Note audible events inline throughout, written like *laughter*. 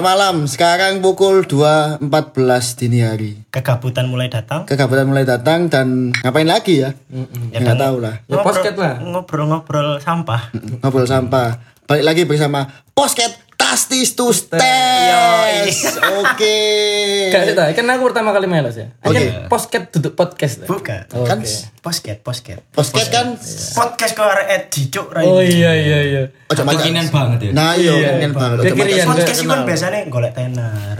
Selamat malam. Sekarang pukul 2.14 dini hari. Kegabutan mulai datang. Kegabutan mulai datang dan ngapain lagi ya? Ya nggak tahu lah. Ya, posket lah. Ngobrol-ngobrol sampah. Ngobrol sampah. Balik lagi bersama Posket Tastis to Stes. *laughs* Oke. Gak sih kan aku pertama kali melos ya. Oke. Posket duduk podcast. Bukan. Kan Posket, posket. Posket kan Podcast kau arek Ed Dicuk Rai. Oh iya iya iya. ojo macam Kekinian banget ya. Nah, iya, Iya, kekinian banget. Ojo Kekinian. macam- Podcast itu kan biasanya golek tenar.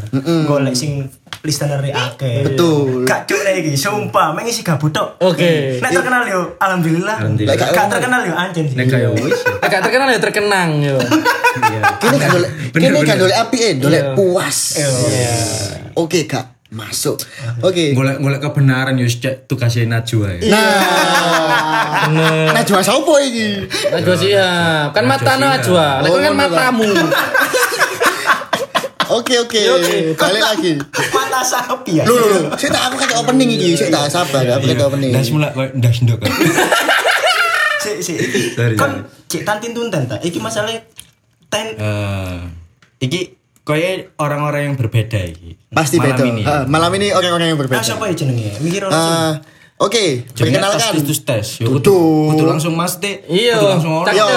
Golek sing listener akeh. Betul. Gak cuk iki, sumpah, mengisi gabut tok. Oke. Nek terkenal yo, alhamdulillah. Alhamdulillah. Gak gak terkenal yo anjen sih. Nek kaya wis. *laughs* Terkenal ya terkenang yo. Kini kan dolek, kini kan dolek api eh, dolek Iya. puas. Oke, Kak. Masuk. Oke. Golek-golek kebenaran yo cek tugasnya Najwa ya. Nah. Nah, jual sopo iki? Najwa siap. Kan mata Najwa. Lek Oh, kan Kak. matamu. Oke, oke. Balik lagi. Mata sapi ya. Lu, lu. Saya tak aku kan opening iki, saya tak sabar, aku kan opening. Das mulai koyo ndas ndok. kan. *laughs* Si si iki. Sorry, Kon cek tantin tunten ta. Iki masalah ten Eh, iki koyo orang-orang yang berbeda iki. Pasti Malam beda. ini. Ah, malam ini orang-orang yang Ah, berbeda. siapa ya jenenge? Mikir orang Ah, Oke, Jenenge perkenalkan. tas tus tes. Yo Kudu. kudu langsung Mas Teh. Iya. Kudu langsung orang. Yo,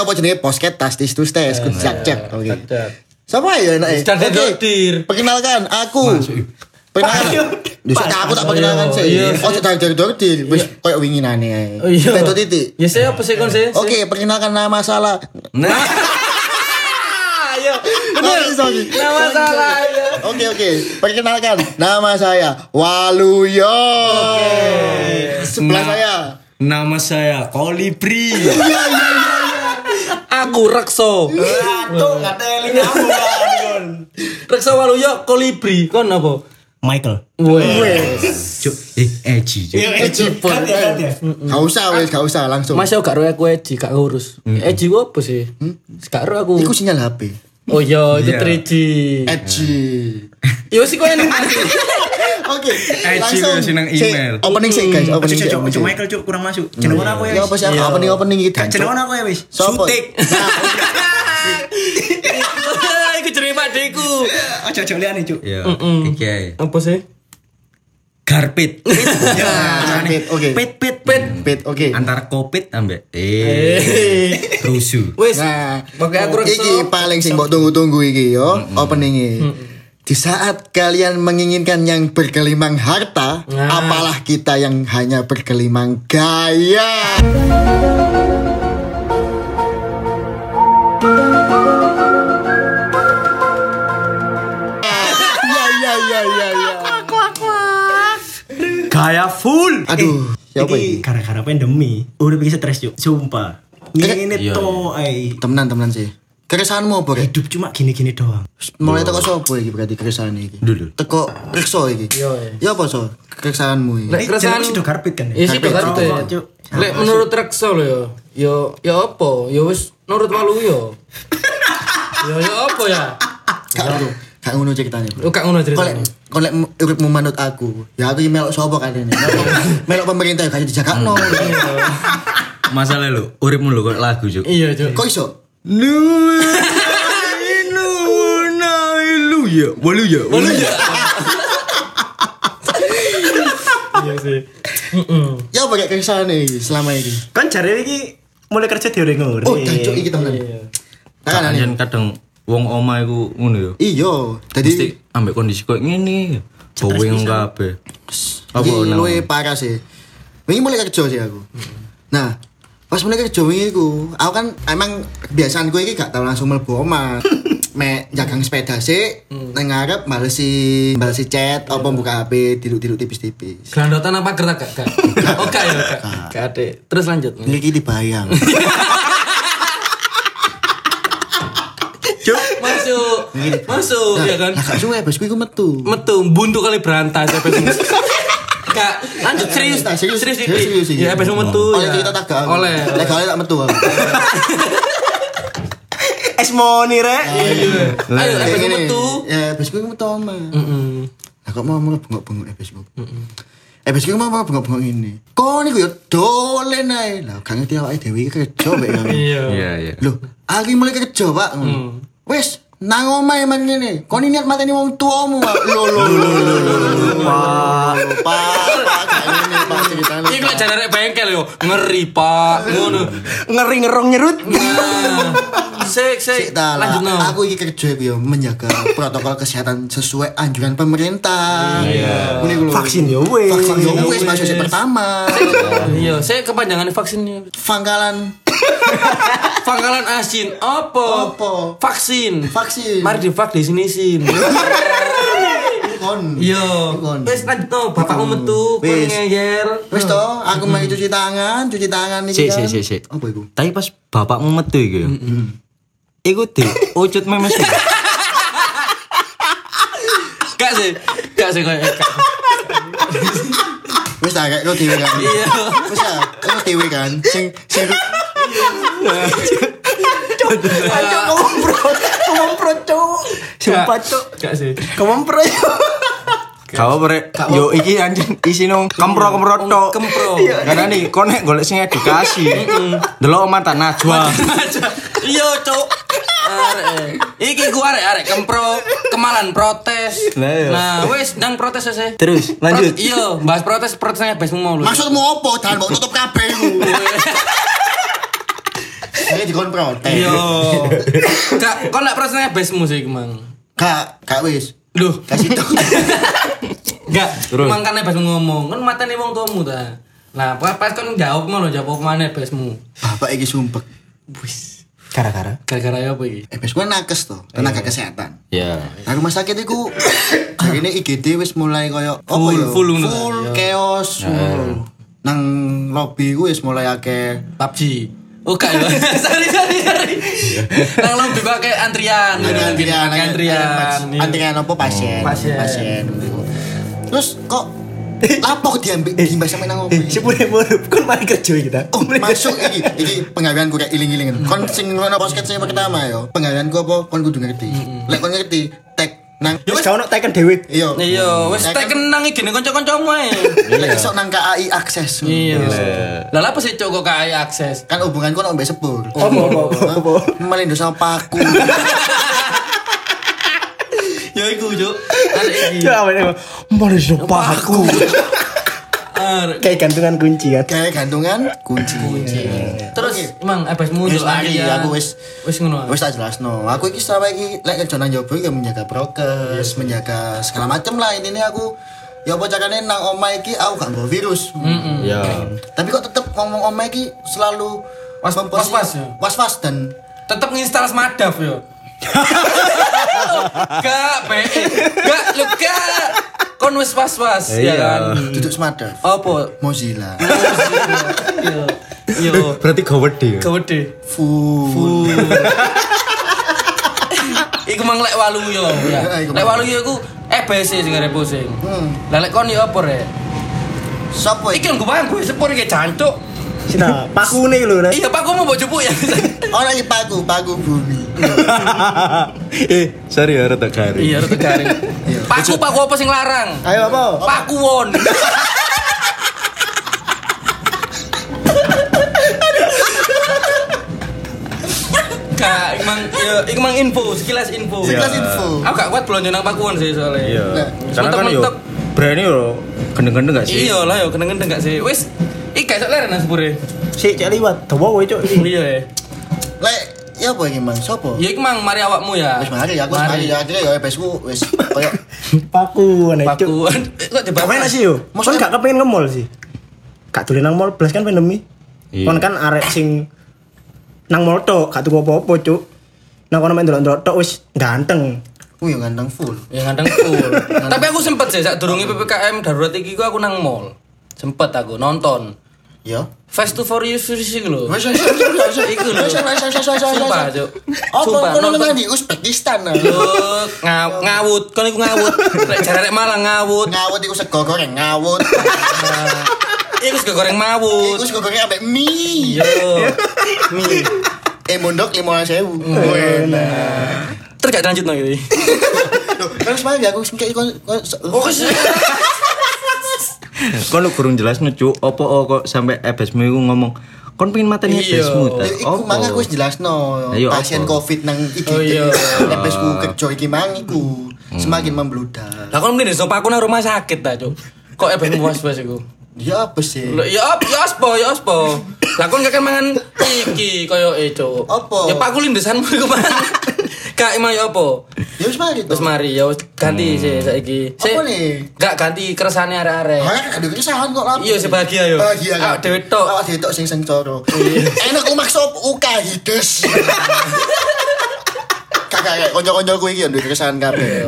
apa jenenge posket tastis tus tes, kudu cek Oke. Siapa ya enak? Standar dokter. Perkenalkan aku. Masuk. Perkenalkan. Duh, saya aku tak perkenalkan sih. Iya. Oh, dari dari dokter. Wis koyo winginane ae. Oh iya. Beto titik. Ya saya apa sih kon sih? Oke, perkenalkan nama salah. Nah, *laughs* Ayo. Sorry, sorry. Nama salah. Oke oke, perkenalkan nama saya Waluyo. Sebelah saya. nama saya Kolibri. Aku Rekso. Tuh ngateli kan. Rekso Waluyo kolibri. Kon apa? Michael. Wes. Cuk, eh Eji. Cuk. Eh, cipon. Kan ya, kan ya. Gak usah wes, gak usah langsung. Mas yo gak ro aku Eji, gak ngurus. Eji ku apa sih? Gak ro aku. Iku sinyal HP. Oh iya, itu Iya. 3G. Edgy. Yo sih kok enak. *laughs* Oke, Edgy langsung. versi nang Si- email. Opening sih guys, Cuk, opening cuk, sih. cuk, opening cuk, sih. Michael cuk kurang masuk. Jeneng apa ya Ya wis? apa sih opening opening gitu. Jeneng apa ya wis? Sutik. *laughs* Iku jenenge Pak Deku. *laughs* Aja aja liane cuk. Ya, iki ae. Apa sih? Garpit. Nah, *laughs* Pit, oke. Pit pit Pit, pit, oke. Antara kopit ambek eh rusuh. Wes. Nah, Pakai aku iki paling sing mbok tunggu-tunggu iki yo, openingnya. Di saat kalian menginginkan yang bergelimang harta, Nah. apalah kita yang hanya bergelimang gaya. Ya ya ya ya ya. Gaya full. Aduh, siapa Iki ini? gara-gara pandemi. Udah bikin stres cuk. Sumpah. Ini to ai. Temenan-temenan sih. Keresahanmu apa, Rek? Hidup cuma gini-gini doang. Mulai teko sopo iki berarti keresahan iki? Dulu. Teko rekso iki. Iya, Ya apa so? Keresahanmu iki? Lek keresahan sudah karpet kan Ya sih Karpet. kan Rokok, Cuk. Lek menurut Rekso lho yo. Yo yo apa? Yo wis nurut Waluyo. *laughs* Yo yo apa ya? Gak ngono, ceritanya. Lu gak ngono Kolek ceritanya. kolek uripmu manut aku. Ya aku melok sapa kan ini. Melok- *laughs* pemerintah gak dijagakno. *laughs* Masalah lu, uripmu lu kok lagu, Cuk. Iya, Cuk. Kok iso? Nu nu lu ya, walu ya, walu ya. Iya sih. Ya apa kayak keresahan iki selama ini? Kan jare iki mulai kerja di orang nguri. Oh, jancuk iki. Iya. Kan Kan kadang wong oma iku ngono ya. Iya, Mesti jadi ambek kondisi koyo ngene. Bowing kabeh. Apa nang- luwe parah sih. Wingi mulai kerja sih aku. Nah, pas mulai kerja wingi iku, aku kan emang kebiasaanku iki gak tau langsung mlebu omah. *laughs* Me jagang sepeda sih, nang ngarep balesi balesi chat apa buka HP, tidur-tidur tipis-tipis. Gelandotan apa gerak gak? *laughs* Gak. Oh, gak ya, gak. Gak ada. Terus lanjut. Iki dibayang. Cuk, masuk. Masuk, ya kan? Lah suwe bosku iku metu. Metu buntu kali berantas apa itu. *laughs* Gak, lanjut serius. Nah, serius, serius, serius, serius, serius. Ya, apa metu Oleh ya. cerita tak gak? Oleh. Lek gak tak metu. aku. *laughs* Es money rek. Ayo, apa Kayak gini. metu. Ya, bosku iku metu omah. Heeh. Lah kok mau bengok-bengok eh bosku. Eh bosku mau mau bengok-bengok ini. Kok niku ya dolen ae. Lah gak ngerti awake dhewe iki kerja. *laughs* Iya. Iya, iya. Loh, aku mulai kerja, Pak. Wes, nang omahe emang ngene. Kon niat mateni wong tuamu. Pak. Lho lho lho lho lho. Pak, Pak, Pak, kayak ngene Pak ceritane. Iki lek jare bengkel yo, ngeri Pak. Ngono. Ngeri ngerong nyerut. Nah, Sik, sik. Lanjut no. aku iki kerja yo menjaga protokol kesehatan sesuai anjuran pemerintah. Iya. Ini. Vaksin ya wes. Vaksin yo wis sing pertama. Iya, saya kepanjangan vaksinnya. Pangkalan *laughs* Pangkalan asin apa? Apa? Vaksin. vaksin. Mari divak di sini sin. kon. Iya. Kon. Wes lanjut no, bapakmu metu, kon Wis. ngeyer. Wis to, aku mau cuci tangan, cuci tangan iki Sik, kan. sik, sik, sik. Apa iku? Tapi pas bapakmu metu iku ya. Iku di ucut memes. *laughs* Gak sih, gak sih gak. Wis tak kayak lo dhewe kan. Iya. Wis tak lo dhewe kan. Sing sing Ayo ngompro. Ngompro cuk. Sumpah cuk. Gak sih. Ngompro cuk. Kau bre, yo iki anjing isi nong kempro kempro tok. Kempro. Karena nih konek golek sing edukasi. Delok mata najwa. Iya. Arek. Iki gua arek arek kempro kemalan protes. Nah, wes ndang protes wes. Terus lanjut. Iya, bahas protes protesnya besmu mau lu. maksudmu apa? Jangan mau tutup kabeh *laughs* Ini dikon protes. Iya. Kak, kok lek protesnya besmu sih, Mang? Kak, kak wis. Loh, Kasih tau. *laughs* enggak. Terus? Makane besmu ngomong, kan matane wong tuamu ta. Nah, pas pas kon jawab mau lo jawab mana besmu. Bapak iki sumpek. Wis. Gara-gara. Gara-gara apa iki? Eh, wis gue nakes to, tenaga kesehatan. Ya. Nah, rumah sakit iku *coughs* hari ini IGD wis mulai koyo apa Full, ya? full ngono ta, full iya. chaos. full. Nang lobby ku wis mulai akeh PUBG. Oh, kak ya. sorry, sorry, sorry. Nang lo pakai antrian. Ada antrian, antrian. Iya. antrian apa pasien, Pasien. Terus kok lapo diambil dimbas sama nang Eh, opo? sepure murup kon mari kerja kita. Oh, masuk iki iki penggaweanku rek iling-iling. Kon sing ngono podcast sing pertama yo. Penggaweanku apa kon kudu ngerti. Lek kon ngerti tek nang Wis kau nak teken dhewe. iya. Iya, wis tak kenang iki nek kanca-kancamu ae. Lek iso nang KAI akses. Iya. Lah apa sih cok KAI akses? Kan hubunganku nang mbek sepur. Apa apa apa. Melindo sama paku. *laughs* Ya iku, Cuk. Arek iki. Ya apa Mari *laughs* Kayak gantungan kunci kan. Kayak gantungan kunci. Terus emang abasmu Wis lari aku wis wis ngono. Wis tak jelasno. Aku iki selama iki lek kerja nang jobo ya menjaga prokes, menjaga segala macem lah ini aku ya apa carane nang omah iki aku gak bawa virus. Ya. Tapi kok tetep ngomong omah iki selalu Was- memposi- was-was ya? Was-was dan Tetep nginstal Smadaf yo. *laughs* Gak, be. Gak, lu gak. Kon wis was-was ya Iya. kan. duduk semada. Apa? Mozilla. Yo. Yo. Berarti gawede ya. Kewede. Full. *laughs* Iku mang lek walu yo, ya. Iku Lek walu yo iku EBC sing arep pusing. Hmm. Lah lek kon yo apa rek? Sopo Iki iki? gue bayang gue sepur iki cancuk. Sina, paku nih lho. Iya, Pak, gue mau bawa jupuk ya. *laughs* Ora iki paku, paku bumi. *laughs* eh, sorry ya rada garing. Iya, rute garing. Paku, paku apa sing larang? Ayo apa? Paku won. *laughs* Kak, emang ya, iku mang info, sekilas info. Sekilas info. Aku gak kuat belanja nang pakuan sih soalnya. Iya. Nah, Karena kan yo brand yo gendeng-gendeng gak sih? Iya lah yo, kena-kena gak sih? Wis, iki gak leren nang sepure. Si cek liwat. Dawa kowe cuk. Iya ya. Lek ya apa iki Mang? Sopo? Ya iku mang mari awakmu ya. Wis mari aku mari ya akhirnya ya EBSku wis koyo *laughs* Paku nih cuk. Pakuan. *laughs* Kok coba Kapan sih yo? Maksudnya- gak kepengen nge-mall sih. Gak dolen nang mall belas kan pandemi. Iya. Kon kan arek sing nang mall tok, gak tuku apa-apa cuk. Nang kono main delok-delok tok wis ganteng. ku yo ganteng full. Ya kadang full. *laughs* Tapi aku sempet sih saat durungi PPKM darurat iki ku aku nang mall. Sempet aku nonton. Ya. Fast to Furious iki lho. Wis wis wis wis wis. Iku lho. Wis, wis, wis, wis. Sumpah, Cuk. Apa kono nang di Uzbekistan. ah? Yo, ngaw ngawut, kon iku ngawut. Lek jarek Malang ngawut. Ngawut iku sego goreng ngawut. Iku sego goreng mawut. Iku sego goreng ambek mie. Yo. Eh mondok 15.000. Enak. Terus gak lanjut nang iki. Terus mari aku sing kon kon- Oh, Kon lu kurang jelas ngecu opo oh, kok sampai ebesmu iku ngomong Kon pengen mateni Iya. besmu ta. Iku mang aku wis jelasno Ayo, pasien apa? covid nang iki. Oh, iya. Lepesku kerja iki mang iku semakin membludak. Lah kon mending stop aku nang rumah sakit ta, Cuk. Kok ebeng was-was iku? Ya apa sih? Lho, ya ap- ya aspo, ya aspo. Lah kon kakek mangan iki koyo e, Cuk. Apa? Ya paku lindesanmu iku mangan. Kak emang ya apa? Ya wis mari. Wis mari ya wis ganti sih saiki. Apa nih? Gak ganti keresane arek-arek. Ah, ada keresahan kok lah. Iya, sebahagia, yo. Bahagia Awak dhewe tok. Awak dhewe tok sing sengsara. Enak ku maksa uka hides. *laughs* Kakak kanca-kanca ku iki yo duwe keresahan kabeh.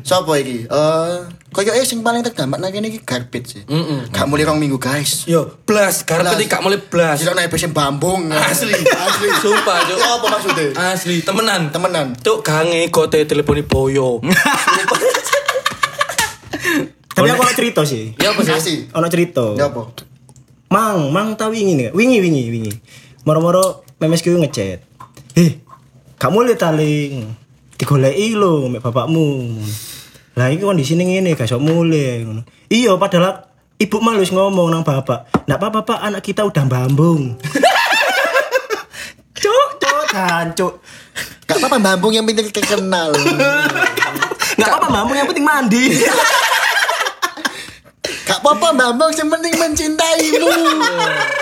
Sopo iki? Eh, koyo eh sing paling terdampak nang kene iki garbage sih. Mm-mm. Gak mulai rong minggu, guys. Yo, blas, karena Blas. gak mulai blas. Sira naik besen bambung. Asli. Asli. *laughs* Sumpah, Cuk. Apa maksudnya? Asli, temenan. Temenan. Cuk, gange gote teleponi boyo. *laughs* Tapi aku ono cerita sih. Ya apa sih? Asli. Ono cerita. Ya apa? Mang, mang tau wingi nih, wingi wingi wingi. Moro-moro memesku ngechat. Eh, kamu lihat taling digoleki lho mek bapakmu. Lah iki kondisine ngene gak iso mulai ngono. Iya padahal ibu malus ngomong nang bapak. Ndak apa-apa Pak, anak kita udah bambung. *laughs* cuk, cuk, cuk. Gak apa-apa bambung yang penting terkenal. Nggak *laughs* apa-apa bambung yang penting mandi. Gak apa-apa bambung yang penting mencintaimu. *laughs*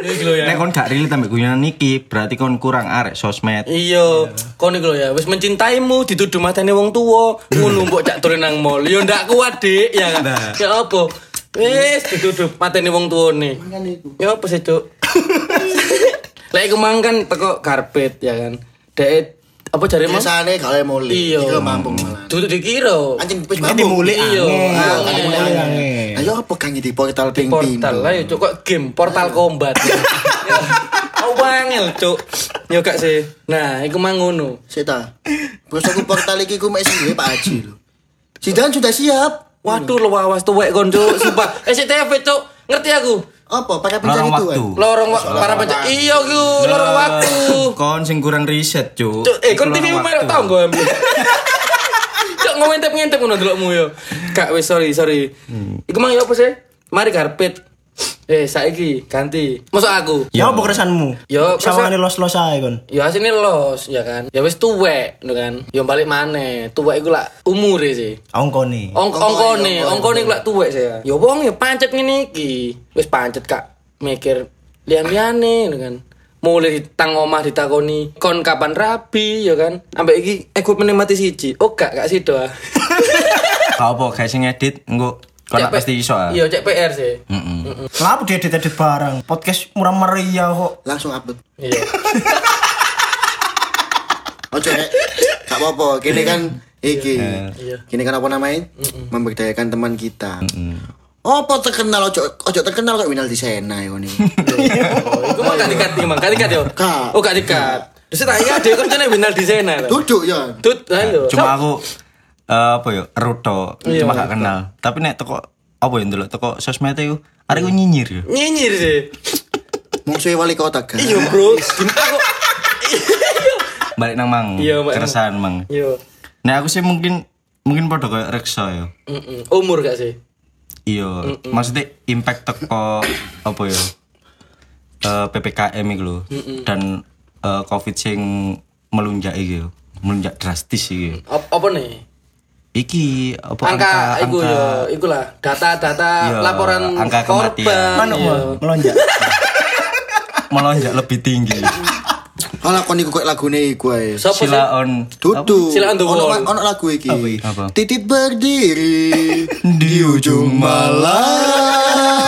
Ya iki lho ya. Nek kon gak relate ambek guyonan iki, berarti kon kurang arek sosmed. Iya, kon iki lho ya, wis mencintaimu dituduh matane wong tuwa, ngono mbok cak dolen nang mall. Yo ndak kuat, Dik, ya kan. Nah. Ya apa? Wis dituduh matane wong tuwane. Ya apa sih, Cuk? *laughs* Lek iku mang kan teko karpet ya kan. Dek apa jare mang? Biasanya gak mulai. Iya. Iki bambung malah. Duduk dikira. Anjing wis bambung. mulai Iya. angin. Ah. Ayo apa kang di portal ping portal lah cuk kok game portal combat ya *laughs* aku bangel cuk yo gak sih nah iku mang ngono. Terus aku portal iki ku mek sing Pak Haji lho. Si Dan sudah siap. waduh lo awas tuwek kon cuk sumpah SCTV cuk ngerti aku Apa? Pakai Lorong pencari itu? waktu. lorong wa- para pencak iya ku lorong waktu. Kon sing kurang riset, Cuk. eh kon TV lorong merek waktu. tau gue *laughs* ambil cuk ngentep-ngentep ngono delokmu yo. Gak wis sorry sorry. Iku mang yo apa sih? Mari karpet eh saiki ganti masuk aku Ya apa keresanmu? Ya, ngene los-los ae kon. Ya asine los ya kan. Ya wis tuwek ngono kan. Ya balik maneh. Tuwek iku lak umure sih. Ongkone. Ong Ongkone, ongkone, iku lak tuwek sih. Ya wong ya pancet ngene iki. Wis pancet Kak. Mikir lian-liane ngono kan. Mulai ditang omah ditakoni kon kapan rabi ya kan. Ambek iki equipment mati siji. Oh gak gak sido. ah. Apa, guys sing edit engko kon Cek pasti iso. ah. Iya, cek PR sih. Heeh. Kenapa dia edit-edit barang? Podcast murah meriah kok. Langsung upload. Iya. *laughs* Ojo rek. Gak apa-apa. Kini kan iki. Iya. Kini kan apa namanya? Memberdayakan teman kita. Apa terkenal ojo ojo terkenal kok Winaldi Sena ya ini. Oh, iku mah gak dikat iki, Mang. Gak dikat yo. Oh, gak dikat. Terus tak iya dia kerjane winal desainer. Duduk ya. Tut, ayo. Cuma aku eh, apa ya, Ruto, Iya, cuma gak kenal. Tapi nek teko apa ya ndelok teko sosmed iku arek ku nyinyir ya. nyinyir sih. Musuh wali kota kan. Iya, Bro. Aku *laughs* Balik nang mang. Iya, keresahan mang. Yo. Nek aku sih mungkin mungkin padha koyo Reksa ya. Mm-mm. Umur gak sih? Iya, maksudnya impact teko apa ya? Eh PPKM iku lho. Dan eh, Covid sing melunjak iki yo. Melunjak drastis iki. Ap- Apa nih? Iki apa Angka, iku yo, iku lah data-data Iya, laporan angka korban. Mana iya. melonjak? *laughs* melonjak lebih tinggi. Kalau kon iku kok lagune iku ae. Sila on Duduk. Sila on the Ono wall. ono lagu iki. Apa? Titit berdiri *laughs* di ujung malam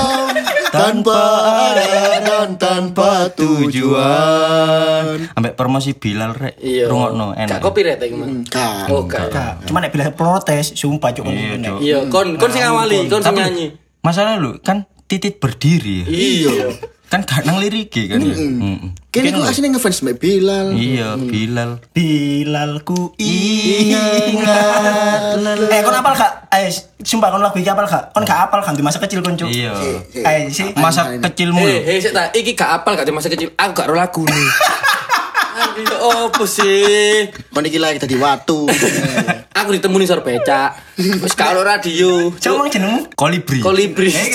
tanpa arah dan tanpa tujuan. Ambek promosi Bilal rek. Iya. Rungokno Gak enak. copyright iki, Mang. Kan. Oh, gak. Kak, cuma nek bilang protes, sumpah cuk. Iya. Iya, kon kon sing awali, kon sing nyanyi. masalah lu kan titit berdiri ya. Iya. *laughs* Kan gak nang liriki kan ya. Mm-mm. Kini aku aslinya ngefans Mbak Bilal. Iya, Bilal. Bilalku ingat Eh kon apal gak? Eh sumpah kon lagu iki apal gak? Kon gak apal kan di masa kecil kon cuk. Iya. Eh si Masa kecilmu. Eh, eh, sik ta, iki gak apal gak di masa kecil. Aku gak ro lagu nih. *laughs* Ya opo sih? Kon iki lagi tadi watu. *laughs* Aku ditemuni sor becak. Wis ono radio. Mang jenengmu? Kolibri. Kolibri. Eh.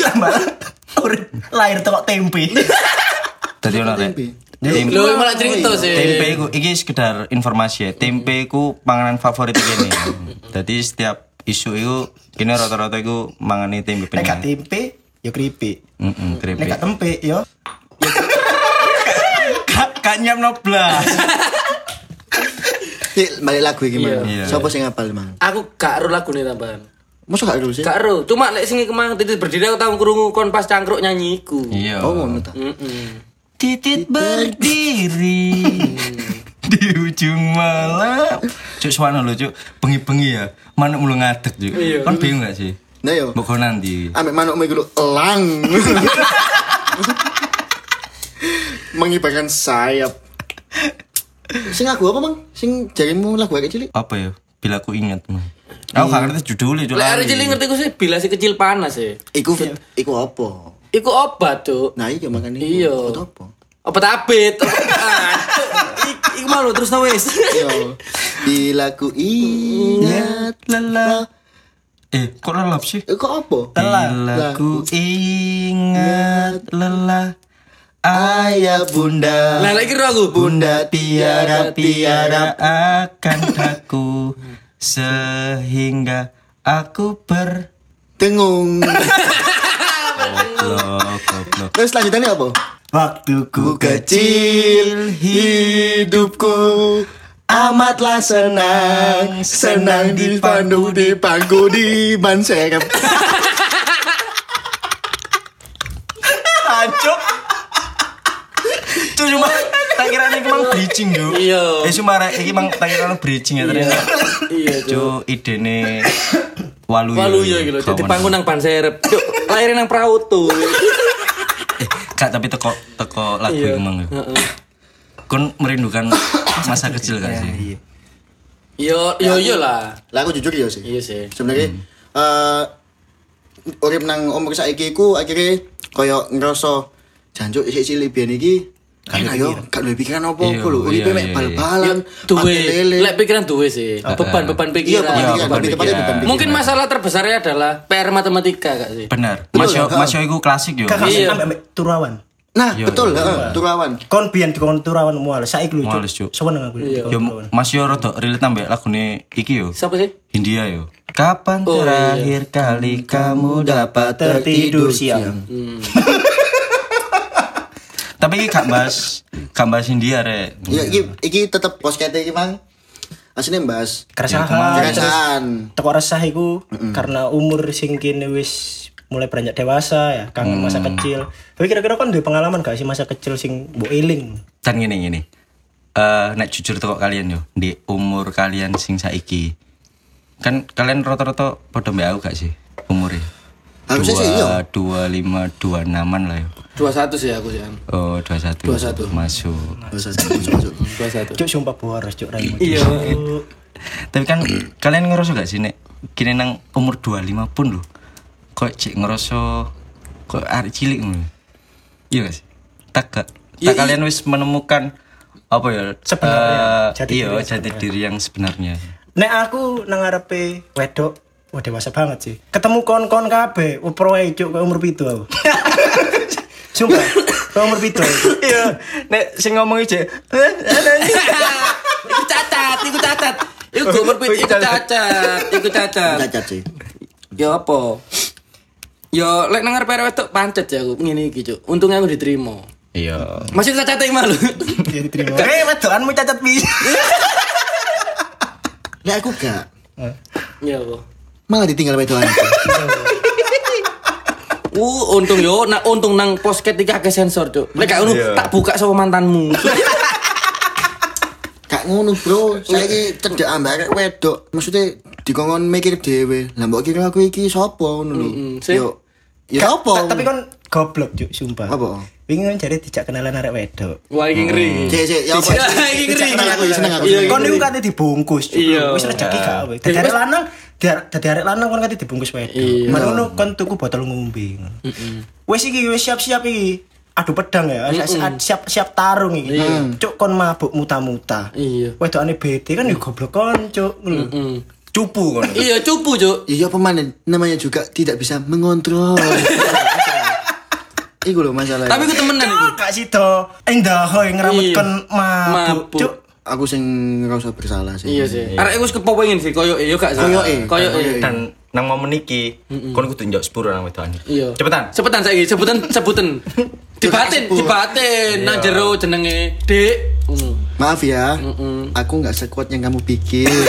Urip lahir teko tempe. *laughs* Tadi rek. Tempe. Tempe. Lho malah cerita sih. Tempe ku iki sekedar informasi ya. Tempe ku panganan favorit kene. Jadi setiap isu itu kini rata-rata iku mangani tempe Nek penyet. tempe, yo keripik. Heeh, Nek keripik. gak tempe, yo Kak kak nyam noblas. Balik lagu iki Iya. Iya. Sopo sing ngapal mang? Aku gak lagu nih tambahan. Masa gak dulu sih? Gak ero. Cuma lek sing kemang titik berdiri aku tau krungu kon pas cangkruk nyanyi iku. Iya. Oh, ngono ta. Heeh. Titit berdiri di ujung malam. Cuk suwana lho cuk, bengi-bengi ya. Manuk mulu ngadeg cuk. Iya. Kan bingung gak sih? Nah yo. Mbok nanti. Ambek manukmu iku elang. *laughs* Mengibarkan sayap. Sing lagu apa, Mang? Sing jarimu lagu agak cilik? Apa ya? Bila aku ingat mah. Aku gak ngerti judulnya hari lali. cilik ngerti ku sih bila si kecil panas sih. Iku iku apa? Iku obat, Cuk. Nah, iya makan iku. Iya. Obat apa? Obat abet. *laughs* Cuk. Ik- Iku malu terus no wis. Yo. Bila ku ingat lelah. Eh, kok lelap sih? Iku apa? Bila ku ingat lelah ayah bunda Lah lagi aku. Bunda tiada tiada akan aku sehingga aku ber Dengung. goblok goblok Terus lanjutannya apa? waktuku kecil hidupku amatlah senang senang dipandu di pangku di ban serep *laughs* Hancur Cuk cuma tak kira ini emang bridging yo. Iya. Eh cuma iki emang tak kira bridging ya ternyata. Iya, Cuk. Cuk idene walu Walu ya gitu. Jadi pangku nang ban serep. Cuk, lahir nang perahu tuh. Eh, Kak tapi teko teko lagu Iya. iki emang. yo. Heeh. Kon merindukan masa kecil kan sih? Yo yo yo lah. lah aku jujur ya sih Iya sih. sebenarnya eh urip nang umur saiki ku akhirnya koyo ngerasa jancuk isih cilik biyen iki kan ayo gak duwe pikiran Iya, apa-apa lho uripe iya, mek iya, bal-balan Duwe, lek pikiran duwe sih. Beban-beban iya pikiran. Iya, beban lebih pikiran. beban pikiran Mungkin masalah terbesarnya adalah PR matematika gak sih? Benar. Betul, Mas yo. Mas yo iku klasik yo. kakak Iya. ambek ambek turawan. nah Iya, betul iya. heeh turawan Kon biyen dikon turawan mual, saiki lucu. Muales, Cuk. Seneng aku. Iya. Yo. Mas yo rada relate ambek lagune iki yo. Siapa sih? Hindia yo. Kapan Oh, terakhir kali kamu dapat tertidur siang. *laughs* Tapi gak bahas gak bahas Hindia rek. Iya, iki iki tetep poskete iki Mang. Asline mbas Keresahan. keresahan. Teko resah iku karena umur sing kini wis mulai beranjak dewasa ya, kangen masa kecil. Tapi kira-kira kan duwe pengalaman gak sih masa kecil sing mbok eling? Dan gini gini. Eh nek jujur teko kalian yo di umur kalian sing saiki. Kan kalian rata-rata padha mbek aku gak sih umurnya? Harusnya sih, iya. Dua lima dua enaman lah yo. 21 sih aku sih. Oh dua satu. 21. Masuk. Masuk masuk masuk. 21. Cuk sumpah boros cuk raimu. Iya. *laughs* Tapi kan kalian ngerasa gak sih nek kini nang umur 25 pun lho. Kok cek ngerasa kok arek cilik ngono. Iya gak sih? Tak gak? Iya, Tak kalian wis menemukan apa ya? Sebenarnya, jati iya, diri yang jati diri yang sebenarnya. Nek aku nang ngarepe wedok Wah dewasa banget sih. Ketemu kon-kon kabeh, upro ae cuk koyo umur pitu aku. *laughs* Sumpah, koyo umur pitu. Iya, nek sing ngomong cek *laughs* Iku cacat, iku cacat. Iku gue berpikir iku cacat, iku cacat. Cacat sih. Ya apa? Ya lek ngarep arek wedok pancet ya aku ngene iki, Cuk. Untungnya aku diterima. Iya. Masih cacat yang malu. Ya diterima. Eh, wedokanmu cacat bis. Nek aku gak Ya apa? Malah ditinggal wedoan. *laughs* Uh, untung yo, nak untung nang posket iki akeh sensor, Cuk. Lek gak ngono Iya. tak buka sama mantanmu. *laughs* Gak ngono, Bro. Saiki cedek ambek wedok. Maksudnya dikongkon mikir dhewe. Lah mbok kira aku iki sapa ngono lho. Yo. Ya apa? Ta- Tapi kan goblok cuk, sumpah. Apa? Wingi kan jare dijak kenalan arek wedok. Wah, iki ngeri. Cek cek ya apa? *laughs* Iki ngeri. Kon niku kate dibungkus. Iya. Wis rejeki gak kowe. Dadi lanang, dadi arek lanang kon kate dibungkus wedok. Iya. Mari ngono kon tuku botol ngombe. Wis iki wis siap-siap iki. Adu pedang ya, siap siap tarung iki. Cuk kon mabuk muta-muta. Iya. Wedokane bete kan ya goblok kon cuk. ngono. Hmm. Cupu kan. Iya, cupu, Cuk. Iya pemanen namanya juga tidak bisa mengontrol. *laughs* Iku lho masalah. Tapi ku temenan iku. Cuk, gak sida endah hoy ngerametkan Iya. mabuk. Mabuk. Cuk. Aku sing ngerasa bersalah sih. Iya sih. Arek wis kepengin sih koyo yo gak. Koyoke. Koyoke. Dan nang momen iki kon kudu njok sepuro nang wedokan. Iya. Cepetan. Cepetan saiki, sebutan sebutan. *laughs* Dibatin, dibatin nang jero jenenge Dik. Ngono. Maaf ya, aku nggak sekuat yang kamu pikir. *laughs*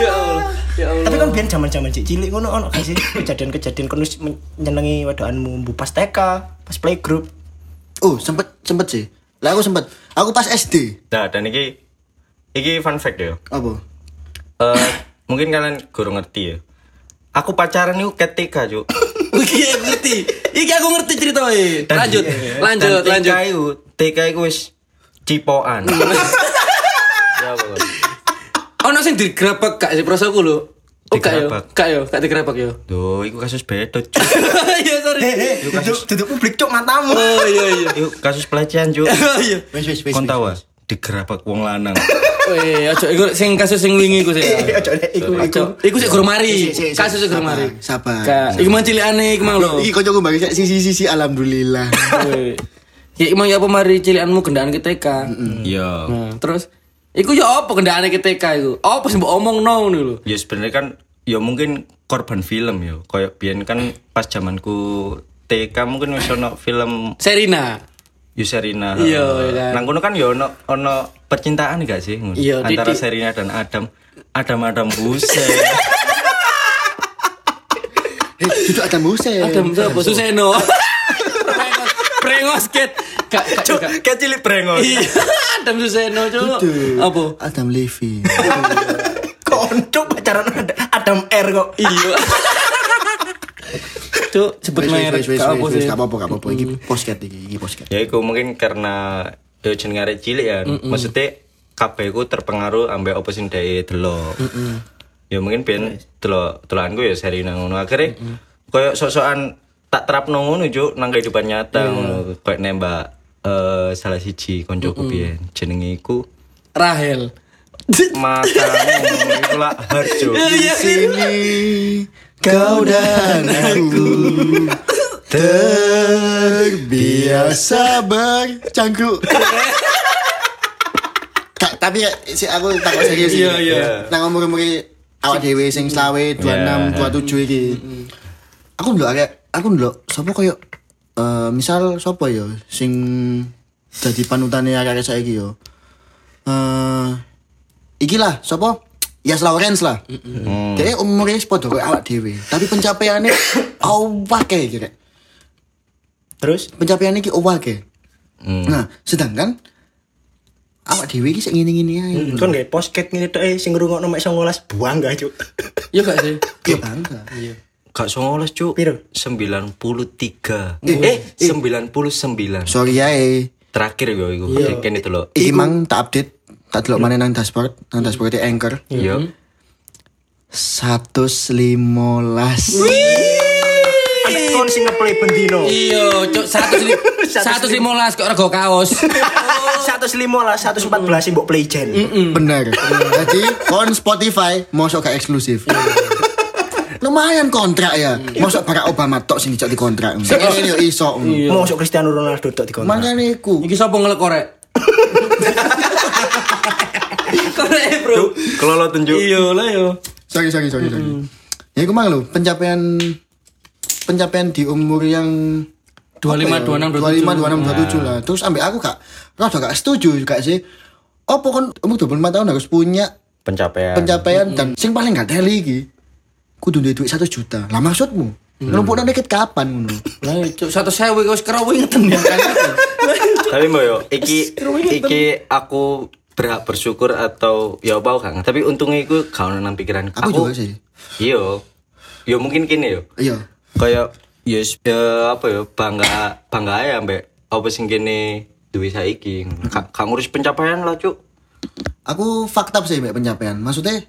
Ya Allah. Ya Allah. Tapi kan biyen zaman-zaman cik cilik ngono ono gak sih *coughs* kejadian-kejadian kono wis men- nyenengi wedokanmu mbu pas TK, pas playgroup. Oh, sempet sempet sih. Lah aku sempet. Aku pas SD. Nah, dan iki iki fun fact ya. Apa? Eh, mungkin kalian guru ngerti ya. Aku pacaran itu ketika, Cuk. *laughs* Iki aku ngerti. Iki aku ngerti ceritanya. Lanjut, lanjut, lanjut. TK itu, TK itu wis cipokan. *laughs* ya apa? Ono sing digrebek gak sih prosoku lho. Oh gak yo, gak yo, gak digrebek yo. Duh, itu kasus beda, Cuk. *laughs* Iya sorry. Duduk duduk publik cuk matamu. Oh iya iya. Itu kasus pelecehan, Cuk. *laughs* Oh iya. Wes wes wes. Kon wes. ah, digerabak wong lanang. *laughs* Weh, aja iku sing kasus sing wingi iku sih. Ojo nek iku iku. Aja, iku sik guru mari. Kasus sik guru mari. sabar. Iku mang cilikane iku mang lho. Iki kancaku bagi sisi sisi alhamdulillah. Ya emang ya apa mari cilikanmu kendaan ke TK. Iya. Nah, terus iku ya apa kendaan ke TK iku? Apa sih mbok omong no lho. Ya sebenarnya kan ya mungkin korban film ya. Kayak biyen kan pas zamanku TK mungkin wis ono film Serina. Yuserina. Iya, iya kan. Nang kono kan ya ono ono percintaan gak sih? Iya, Antara titik. Serina dan Adam. Adam Adam Buset. *laughs* Eh, duduk ada muse. Adam siapa? Suseno. *laughs* Prengos, prengos ket. Gak gak Cuk, kayak cilik brengos. Iya, *laughs* Adam Suseno cuk. Apa? Adam Levy. *laughs* Koncuk pacaran ada Adam R kok. Iya. *laughs* Cuk, sebut merek gak apa wes, sih. wes, gak apa-apa gak apa-apa. Iki posket iki, iki posket. ya itu mungkin karena ya jeneng arek cilik ya. Maksudnya kabeh ku terpengaruh ambek apa sing dhek delok. Ya mungkin ben delok delokanku ya Serina ngono. Akhirnya koyo sok-sokan tak terapno ngono juk nang kehidupan nyata ngono. Kayak nembak eh salah siji koncoku biyen jenenge iku Rahel. matamu iku lah harjo. Iya Sini kau dan aku terbiasa bercangkruk. Kak, tapi ya, si aku takut serius Iya, iki. iya. Nang umur-umur awak dhewe sing selawe 26, 27 iki. Aku ndelok aku ndelok sapa koyo eh misal sapa ya sing dadi panutane arek saiki yo. Eh iki lah sapa? Yas Lawrence lah. Dia umurnya sepodo kayak awak dewe, tapi pencapaiannya *coughs* awak kayak gitu. Terus Pencapaiannya ki awak kayak. Hmm. Nah, sedangkan awak dewe ki sing ngene-ngene ae. kon gak posket ngene tok eh sing ngrungokno mek 19 buang gak cuk. Iya gak sih? Ya bangga. Gak 19 cuk. Piro? 93. Eh, 99. Sorry ya eh. Terakhir yo iku. Kene itu loh. Iki mang tak update, tak delok mana nang dashboard, nang dashboard Anchor. Iya. 115. Anek kon sing ngeplay bendino. Iya, cuk 115 *laughs* kok rego kaos. *laughs* 115 114 sing mbok play gen. Bener. Jadi on Spotify mosok gak eksklusif. *laughs* Lumayan kontrak ya. Mosok Barack Obama tok sing dicok di kontrak. Ini yo iso. Mosok Cristiano Ronaldo tok dikontrak. Makanya iku. Iki sapa ngelek korek? *laughs* korek, Bro. Kelolo tunjuk. Iya lah yo. Sorry, sorry, sorry, sorry. Ya iku mang lho, pencapaian pencapaian di umur yang 25, 26, 25 26 27 lah. Terus ambek aku kak, rada gak setuju juga sih. Apa kon umur 25 tahun harus punya Pencapaian. pencapaian dan sing paling gak teli iki kudu duwe duit 1 juta. Lah maksudmu? Numpukno dikit kapan ngono? Lah cuk 100.000 wis kerawingeten ya kan. Tapi mbak yo, iki iki aku berhak bersyukur atau ya apa kan. Tapi untungnya iku gak ono nang pikiran Aku juga sih. Iya. Yo mungkin kini yo. Iya. Kayak yes, ya apa ya bangga bangga ya mbak apa sing kene duwe saiki. Gak ngurus pencapaian lah, Cuk. Aku fakta sih mbak pencapaian. Maksudnya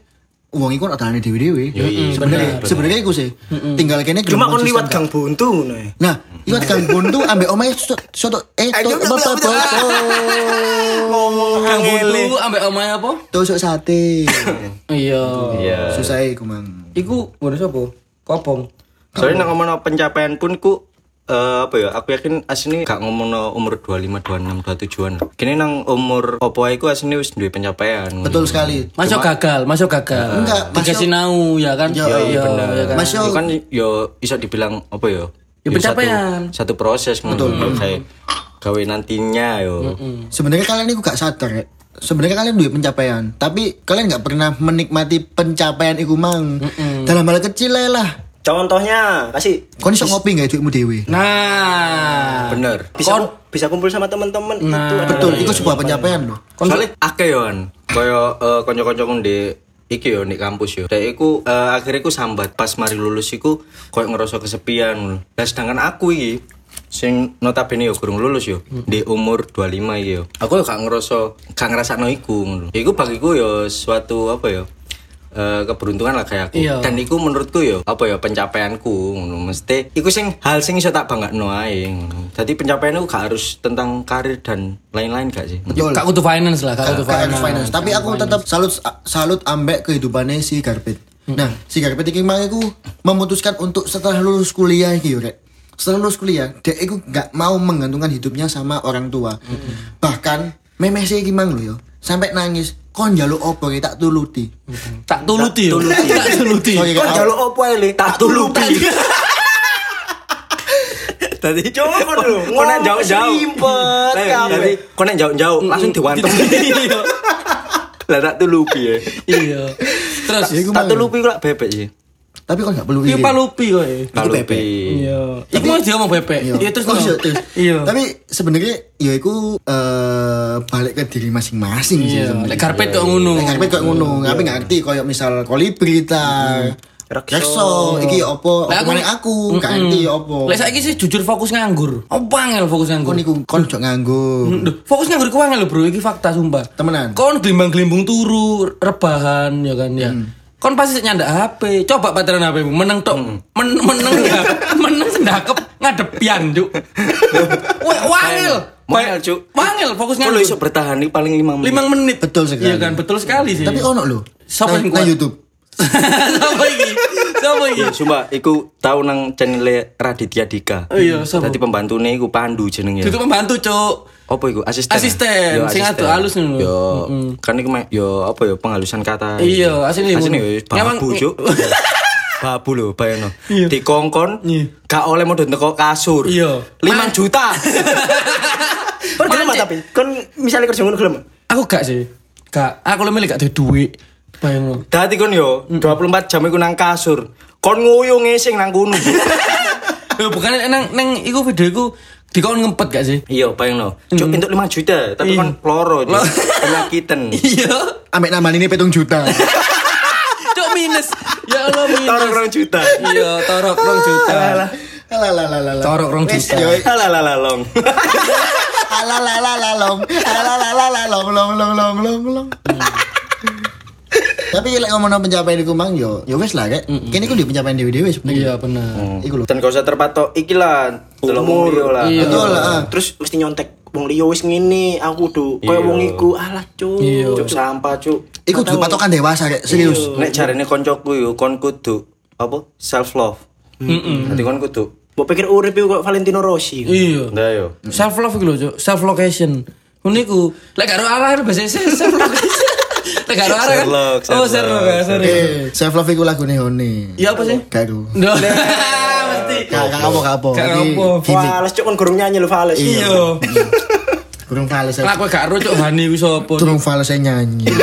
uang iku ada dewi-dewi. Yoi, Sebenarnya sebenarnya iku sih. Tinggal kene Cuma kon liwat gang buntu ngono ya. Nah, iwat kang buntu ambek omae soto soto eh to apa apa apa Ngomong Kang Buntu ambek omahe apa? tusuk sate. Iya. Iya. Susah iku mang. Iku ngene sapa? Kopong. Soalnya nang ngomongno pencapaian pun ku eh, apa ya aku yakin asini gak ngomongno umur 25 26 27an kini nang umur opo ae ku asini wis duwe pencapaian Betul sekali. Masuk gagal, masuk gagal. Enggak, Dikasih nau ya kan? Yo, Iya, bener ya kan? Mas, yo- Yo kan yo iso dibilang apa ya Ya, Yo pencapaian. satu, satu proses betul kayak gawe nantinya yo Sebenarnya kalian itu gak sadar ya. Sebenarnya kalian duwe pencapaian, tapi kalian nggak pernah menikmati pencapaian iku mang. Dalam hal kecil lah. Contohnya kasih Kon iso ngopi gak duitmu dewe? Nah, bener bisa bisa kumpul sama teman-teman Nah. itu Betul, itu sebuah pencapaian loh. soalnya akeh yo kan kaya uh, kanca-kancaku di iki yo di kampus yo Dek iku eh, akhirnya iku sambat pas mari lulus iku koyo ngerasa kesepian. Lah sedangkan aku iki sing notabene yo kurang lulus yo di umur 25 iki yo. Aku yo gak ngerasa gak ngrasakno iku ngono. Iku bagiku yo suatu apa yo eh, keberuntungan lah kayak aku Iya. dan iku menurutku yo apa ya pencapaianku ngono mesti iku sing hal sing iso tak banggakno ae ngono. Jadi pencapaian itu gak harus tentang karir dan lain-lain gak sih? Betul. Kak kudu finance lah, kak kudu Kayak finance. finance. Tapi aku tetap salut salut ambek kehidupannya si Garpit. Nah, si Garpit iki mang iku memutuskan untuk setelah lulus kuliah iki yo, Rek. Setelah lulus kuliah, dia iku nggak mau menggantungkan hidupnya sama orang tua. Bahkan memeh si iki mang lho yo, sampai nangis. Kon njaluk opo iki tak tuluti. Tak tuluti yo. Tak tuluti. Sorry, Kok Kak. jaluk opo Le? tak tulupi Tadi *laughs* coba kon lho Kau nak jauh-jauh. simpet. Tadi kau nak jauh-jauh langsung diwantem. *laughs* Iya. Lah tak tulupi ya. Iya. Terus Tak tulupi kok bebek sih. Tapi kon nggak perlu Iya palupi kowe. Tak bebek. Iya. Iku mau dia ngomong bebek. Iya. Iya terus Oh, iya, terus. Iya. Tapi sebenarnya ya iku eh, balik ke diri masing-masing sih Iya. sebenarnya. Lek karpet kok ngono. Nek karpet kok ngono, tapi nggak ngerti koyo misal kolibri ta. Rekso. Iki opo? Apa meneh aku, gak ngerti opo. Lek saiki sih jujur fokus nganggur. Apa angel fokus nganggur? Kon iku kon jok nganggur. Duh, fokus nganggur ku angel lho, Bro. Iki fakta sumpah. Temenan. Kon glimbang-glimbung turu, rebahan ya kan ya. Kon pasti nyandak HP. Coba pateran HP mu meneng tok. Men meneng ya. *laughs* meneng sendakep ngadepian, Cuk. Wah, wangel. Wangel, Cuk. Wangel fokus Kau nganggur. iso bertahan nih paling lima menit. 5 menit. Betul sekali. Iya kan, betul sekali sih. Tapi ono lho. Yang nang kuat? YouTube. *laughs* Siapa iki? Siapa iki? Iya, Sumpah, iku tahu nang channel Raditya Dika. Oh iya, siapa? Tadi pembantune iku Pandu jenenge. Itu pembantu, Cuk. Apa iku? Asisten. Asisten, Yo, sing adu halus ngono. Yo, kan iku yo apa yo penghalusan kata. Iya, asline Asline yo babu, Cuk. *laughs* babu lho, bayangno. Iya. Dikongkon, Iya. gak oleh modal teko kasur. Iya. 5 juta. *laughs* Kon gelem tapi kon misalnya kerja ngono gelem. Aku gak sih. Gak. Aku lebih gak ada duit. Bayang lo. Dadi kon yo 24 jam iku nang kasur. Kon nguyuh ngising nang kono. *laughs* Bukan nang nang iku video iku dikon ngempet gak sih? Iya, bayangno. Cuk entuk 5 juta, tapi Iya. kon loro Cuk. penyakitan. *laughs* Iya. Ambek nama ini petung juta. *laughs* Cok minus. Ya Allah minus. Torok 2 juta. Iya, torok rong juta. Alalalalala. Torok rong juta. yo. Halalala long. *laughs* Alalalalong. Alalalalong long long long long long. Tapi lek ngomong pencapaian iku mang yo, yo wes lah rek. Kene iku di pencapaian dewe-dewe sebenarnya. Iya benar. Iku lho. Dan gak usah terpatok iki lah. Umur. lah. Iya. Betul lah. Terus mesti nyontek wong liya wis ngene, aku kudu koyo Iya. wong iku. Alah, cuk. Iya. Cuk sampah, cuk. Iku kudu patokan dewasa rek, serius. Nek jarene koncoku yo kon kudu apa? Self love. Heeh. Dadi kon kudu. Mbok pikir urip iku kok Valentino Rossi. Iya. Ndak yo. Self love iku lho, Cok. Self location. Ngono iku. Lek karo arah bahasa *laughs* self location. Karo arah kan. Sherlock, Oh, Sherlock. Sherlock, sorry. Eh, self love iku lagune Hone. Iya apa sih? Garu. Nggak. *laughs* Mesti. Gak gak apa gak apa. Gak apa. Fales cuk kon gurung nyanyi lho Fales. Iya. *laughs* Kurang fales. Lah kowe gak ero Cok Hani ku sapa? Turun fales nyanyi. *laughs*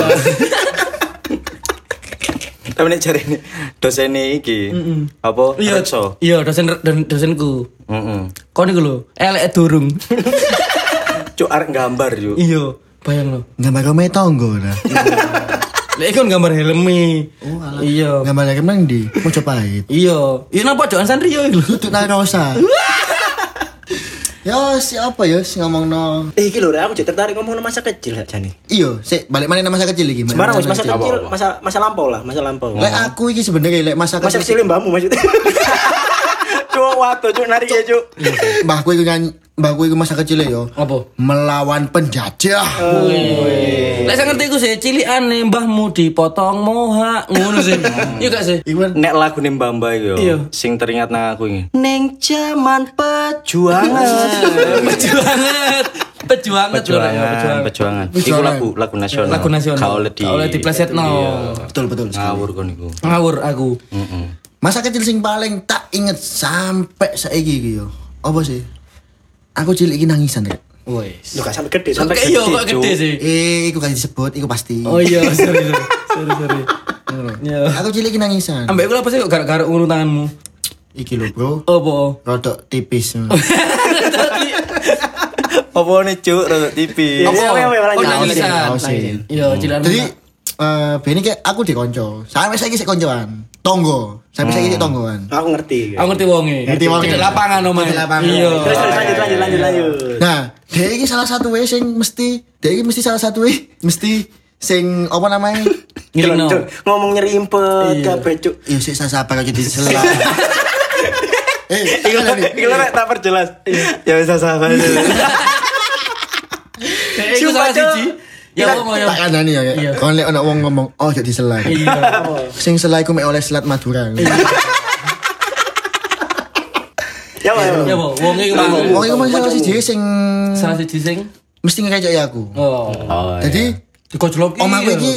Tapi nek jarene dosene iki apa? Iya, Rekso. iya dosen dan dosenku. Heeh. Kon iku lho, elek durung. Cuk arek gambar yo. Iya, bayang lo. Gambar kome tonggo dah. Lek iku gambar helmi. Iya. Gambar lagi mang di Mojopahit. Iya. Iya napa Jokan Sanrio iku lho. Tutuk Narosa. Yo, siapa yo si ngomong no. Eh iki lho aku jadi tertarik ngomong masa kecil gak jane. Iyo, si balik mana masa kecil lagi. Sembarang wis masa kecil. kecil, masa masa lampau lah, masa lampau. Lek aku iki sebenarnya lek masa Masa kecil. kecil mbakmu maksudnya. *laughs* Cuk waduh cuk narik ya cuk. Mbahku iku nyanyi mbakku iku masa kecil yo. Apa? Melawan penjajah. Lek saya ngerti iku sih cilikane mbahmu dipotong moha ngono sih. *laughs* Iya gak sih? Iku kan Nek lagu nih Mbak Mbak yo, Iya. sing teringat nang aku ini. Neng zaman perjuangan. *laughs* Pejuangan. Pejuangan perjuangan, perjuangan. Iku Perjuangan. lagu lagu nasional. Lagu nasional. Kau oleh di Kau oleh diplesetno. Iya. betul betul. Ngawur kon iku. Ngawur aku. Heeh. Masa kecil sing paling tak inget sampai saiki iki yo. Apa sih? Aku cilik iki nangisan rek. Wes. Lu gak sampai gede, sampai Oke, iya kok gede sih. Eh, iku kan disebut, iku pasti. Oh iya, *laughs* sorry sorry. Sorry sorry. Iya. Aku cilik iki nangisan. Ambek aku apa sih kok gara-gara tanganmu? Iki lho, Bro. Apa? Rodok tipis. *laughs* Apa nih cuk rada tipis. Apa? iya, iya, Oh nangisan. Iya, cilan. Jadi eh Beni kayak aku dikonco. Sampai saiki sik koncoan. Tonggo. Sampai saiki sik tonggoan. Aku ngerti. Aku ngerti wonge. Ngerti wonge. Cedek lapangan omah. Cedek lapangan. Iya. Terus terus lanjut lanjut lanjut lanjut. Nah, dia ini salah satu we sing mesti, dia ini mesti salah satu we mesti sing apa namanya? *laughs* Ngirino. Cuk, Ngomong nyeri impet kabeh cuk. Iya, sik sabar kok jadi selah. *laughs* *laughs* Eh, Iku iku rek tak perjelas. Ya bisa sabar. Iku salah siji. Ya wong ya. tak kandani ya. Iya. Kon lek ana wong ngomong, "Oh, jadi selah." Iya. *laughs* Sing selah iku mek oleh selat Madura. Ya wae. Ya wong mau. Wong mesti salah siji sing Salah siji sing mesti ngekeki aku. Oh. Oh. Jadi Dikojloki. omahku iki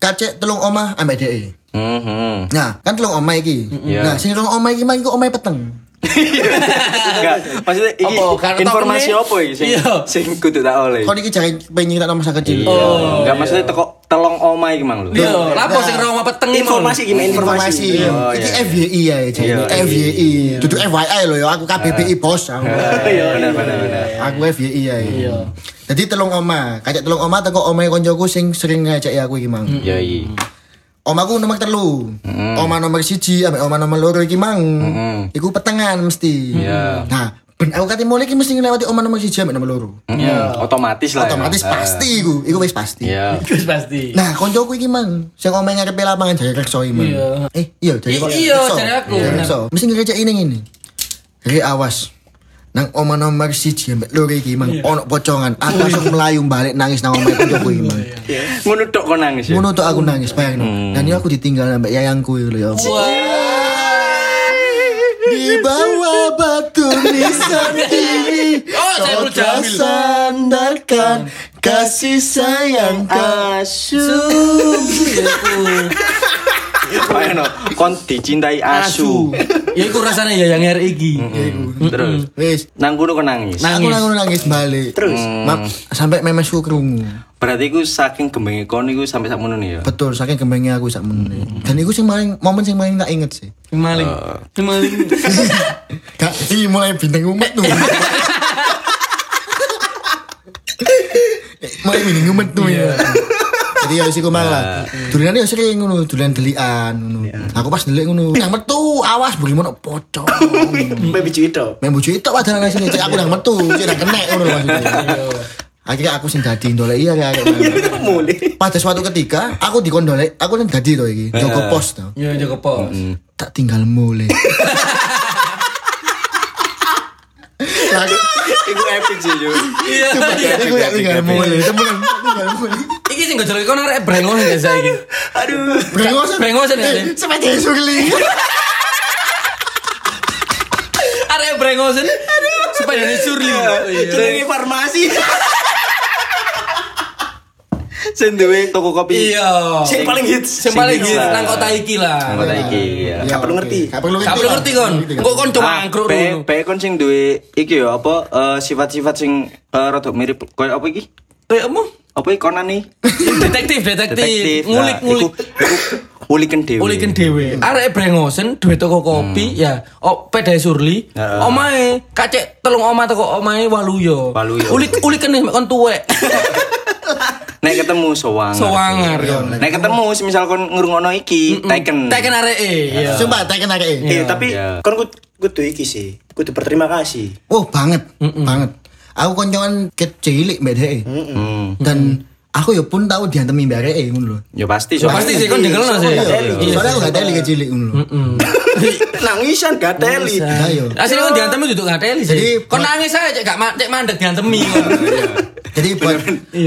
kacek telung omah ambek dhek. Heeh. Nah, kan telung omah iki. Iya. Nah, sing telung omah iki mah iku omah peteng. Enggak, maksudnya iki? Karena informasi apa iki sing Iya. sing kudu tak oleh. Kon iki jangan pengen nyeritakno masa kecil. Oh. Enggak maksudnya teko telong oma iki mang lho. Iya, lapo sing rong peteng iki? Informasi gimana informasi. Oh, Iki iya. FYI ya, Iya, FYI. Duduk FYI lho ya, aku KBBI bos. Aku. *laughs* Benar benar benar. Aku FYI ya. Iya. Jadi telung oma, kacek telung oma teko omahe koncoku sing sering ngajak aku iki mang. Ya iya. Omaku nomor telu, oma nomor siji, ambek oma nomor loro iki mang. Iku petengan mesti. Iya. Nah, ben aku kate mulai iki mesti ngelewati oma nomor siji ambek nomor loro. Iya, otomatis lah. ya. Otomatis Eh, pasti iku, iku wis pasti. Iya. *laughs* Wis pasti. Nah, koncoku iki mang, sing omahe ngarepe lapangan jaya rekso iki mang. Iya. Eh, iya kok. Iya, jaya aku, rekso. Mesti ngecek ini ngene. Hei awas. Nang oma nomor siji ambek loro iki mang ono pocongan. Aku langsung melayu balik nangis nang omahe koncoku iki mang. Ngono tok kok nangis ya. Ngono tuh aku nangis bayangin. Dan ini aku ditinggal ambek yayangku lho ya. Di bawah batu nisan ini *laughs* Oh, saya Kau perlu jamil. sandarkan kasih sayang Asu. *laughs* No, kon dicintai asu. Ya iku rasane ya yang hari iki. Terus Wis nang kono kok nangis. Aku nangis nangis balik Terus? Ma- Sampai memesku kerungu Berarti iku saking gembenge kon iku sampai sakmono nih ya. Betul, saking gembengnya aku sak menit. Dan itu sing paling momen sing paling tak inget sih. Maling. Maling. Kak, ini mulai bintang umat tuh. *laughs* mulai bintang umat tuh ya. Jadi ya sih malah. Durian ya sering ngono, durian delian ngono. Aku pas delik ngono. Nang metu, awas bagi mana pocong. Mbak biji itu. Main bojo itu padahal nang sini, cek aku nang metu, cek nang kenek ngono maksudnya. Akhirnya aku sing dadi ndolek iya kayak Mulai. Pada suatu ketika aku dikondolek, aku kan dadi to iki, jaga pos to. Ya jaga pos. Tak tinggal mulai. Lagi *laughs* Iku epic sih yo. Iya. Iku ya tinggal mulai, temenan tinggal mulai. Iki sing gojol kon arek brengos ya saiki. Aduh. Brengosan, Brengosan ya? Sepeda surli. Arek brengosen. Supaya ini surli. Jenenge farmasi. Sing duwe toko kopi. Iya. Sing paling hits. Sing paling hits nang kota iki lah. Kota iki ya. Ya, Gak perlu ngerti. Gak perlu ngerti. Kon. Engko kon cuma angkruk Pe, dulu. pe kon sing duwe iki yo apa eh, sifat-sifat sing eh, rada mirip koyo apa iki? Kayak apa? Apa iki Conan nih? Detektif, detektif. Ngulik, Nah, ngulik. iku Uliken dhewe. Uliken dhewe. Arek brengosen duwe toko kopi ya. Oh, pedae surli. Omahe kacek telung omah toko omahe Waluyo. Waluyo. Ulik uliken nih mek kon tuwek. *laughs* Nek ketemu sowangar. Sowangar kon. Nek ketemu misal kon ngrungokno iki, Taken. Teken areke. Iya. Sumpah, tak kena kayak Eh tapi Iya. kan kudu iki sih. Kudu berterima kasih. Oh, banget, banget. Aku koncongan kecilik mbak dhek. Hmm. Dan aku ya pun tahu diantemi bareke ngono lho. Ya pasti. Ya pasti sih kan dikenal sih. Iya, soalnya aku gak teli kecilik ngono lho. *laughs* Nangisan gak teli. Ayo. Asli kan diantemi duduk ngateli sih. Jadi, Kon nangis aja cek gak cek mandek diantemi. Jadi buat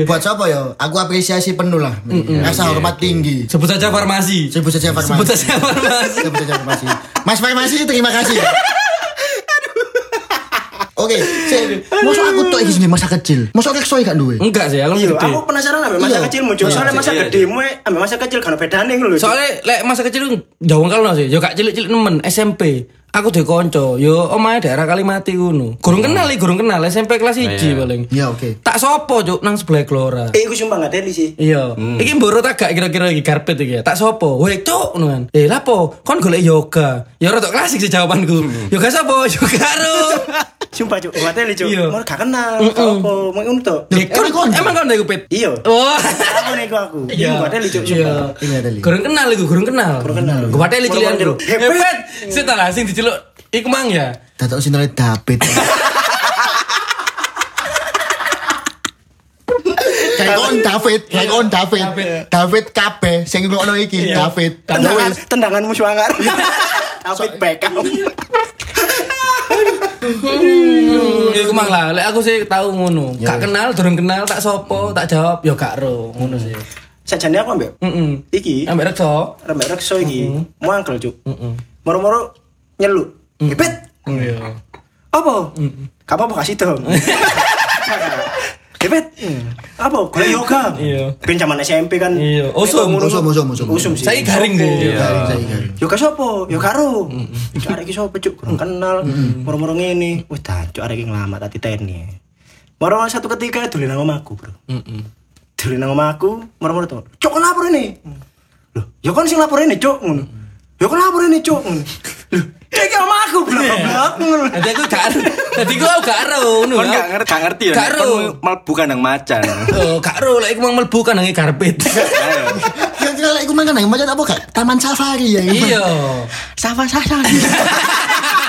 buat siapa ya? Aku apresiasi penuh lah. Rasa hormat tinggi. Sebut saja farmasi. Sebut saja farmasi. Sebut saja farmasi. Sebut saja farmasi. Mas farmasi terima kasih. Oke, sik. Masa aku tok iki masa kecil. Masa rekso gak duwe? Enggak sih, aku Iya, gede. aku penasaran masa Iya. kecilmu, Cuk. Soalnya masa iya, gedemu ambil masa kecil kan bedane ngono lho. Cuk. Soalnya lek masa kecil jauh kalau sih, yo gak cilik-cilik nemen SMP. Aku duwe konco, yo omahe daerah Kalimati ngono. Gurung kenal iki, gurung kenal SMP kelas 1 paling. Ya oke. Tak sopo cuk nang sebelah Glora. Eh, aku sumpah gak teli sih. Iya, iki mboro tak gak kira-kira iki karpet iki ya. Tak sopo? Weh, cuk ngono kan. Eh, lapo? Kon golek yoga. Ya rada klasik sih jawabanku. Yoga sapa? *laughs* Yoga karo. Sumpah, Cuk. Gak teli, Cuk. Iya. Mau gak kenal. Apa, mau ngono to. Eh, kon emang kon? kon ndek pit. Iya. Oh. Aku nego aku. Iya, gak teli, Cuk. Iya. Sumpah. Ini ada li. Gurung kenal iku, gurung kenal. Gurung kenal. Gua pateli cilian Moro-moro dulu. Hebat. Sing tak lah sing diceluk iku mang ya. Datuk sinole David. Kayak David, kayak David. David kabeh sing ngono iki David. Tendangan, tendanganmu suangar. *laughs* David Beckham. Iku mang lah, lek aku sih tahu ngono. Gak kenal, durung kenal, tak sopo, tak jawab yo gak ro, ngono sih. Sajane aku ambek Heeh. iki, Ambek rekso. ambek rekso iki. Mangkel, Cuk. Moro-moro nyeluk. Hebet. Iya. Apa? Gak apa-apa kasih dong. *laughs* Hebet. Apa? Golek yoga. Iya. Ben zaman SMP kan. Iya. Usum, Ngono- usum, usum, usum. Usum sih. Saya garing sih. Garing, saya garing. Yoga sopo? Yoga karo. Arek iki sopo, Cuk? Kurang kenal. Moro-moro ngene. Wis dancuk arek iki nglamat ati teni. Moro satu ketika dolen nang omahku, Bro. Heeh. Dolen nang omahku, moro-moro to. Cuk, lapor ini. Loh, ya kon sing lapor ini, Cuk. Ngono. Ya kon lapor ini, Cuk. Ngono. *laughs* Loh, iki omahku, blok-blok ngono. Dadi aku gak Dadi aku gak ro ngono. Kon gak ngerti, gak ngerti ya. Gak ero. Mlebu kandang macan. Oh, gak ro lek iku mang mlebu kan nang karpet. Ayo. Kira-kira iku mang kan yang macam apa gak? Taman safari ya. Iya. Safari safari. *laughs*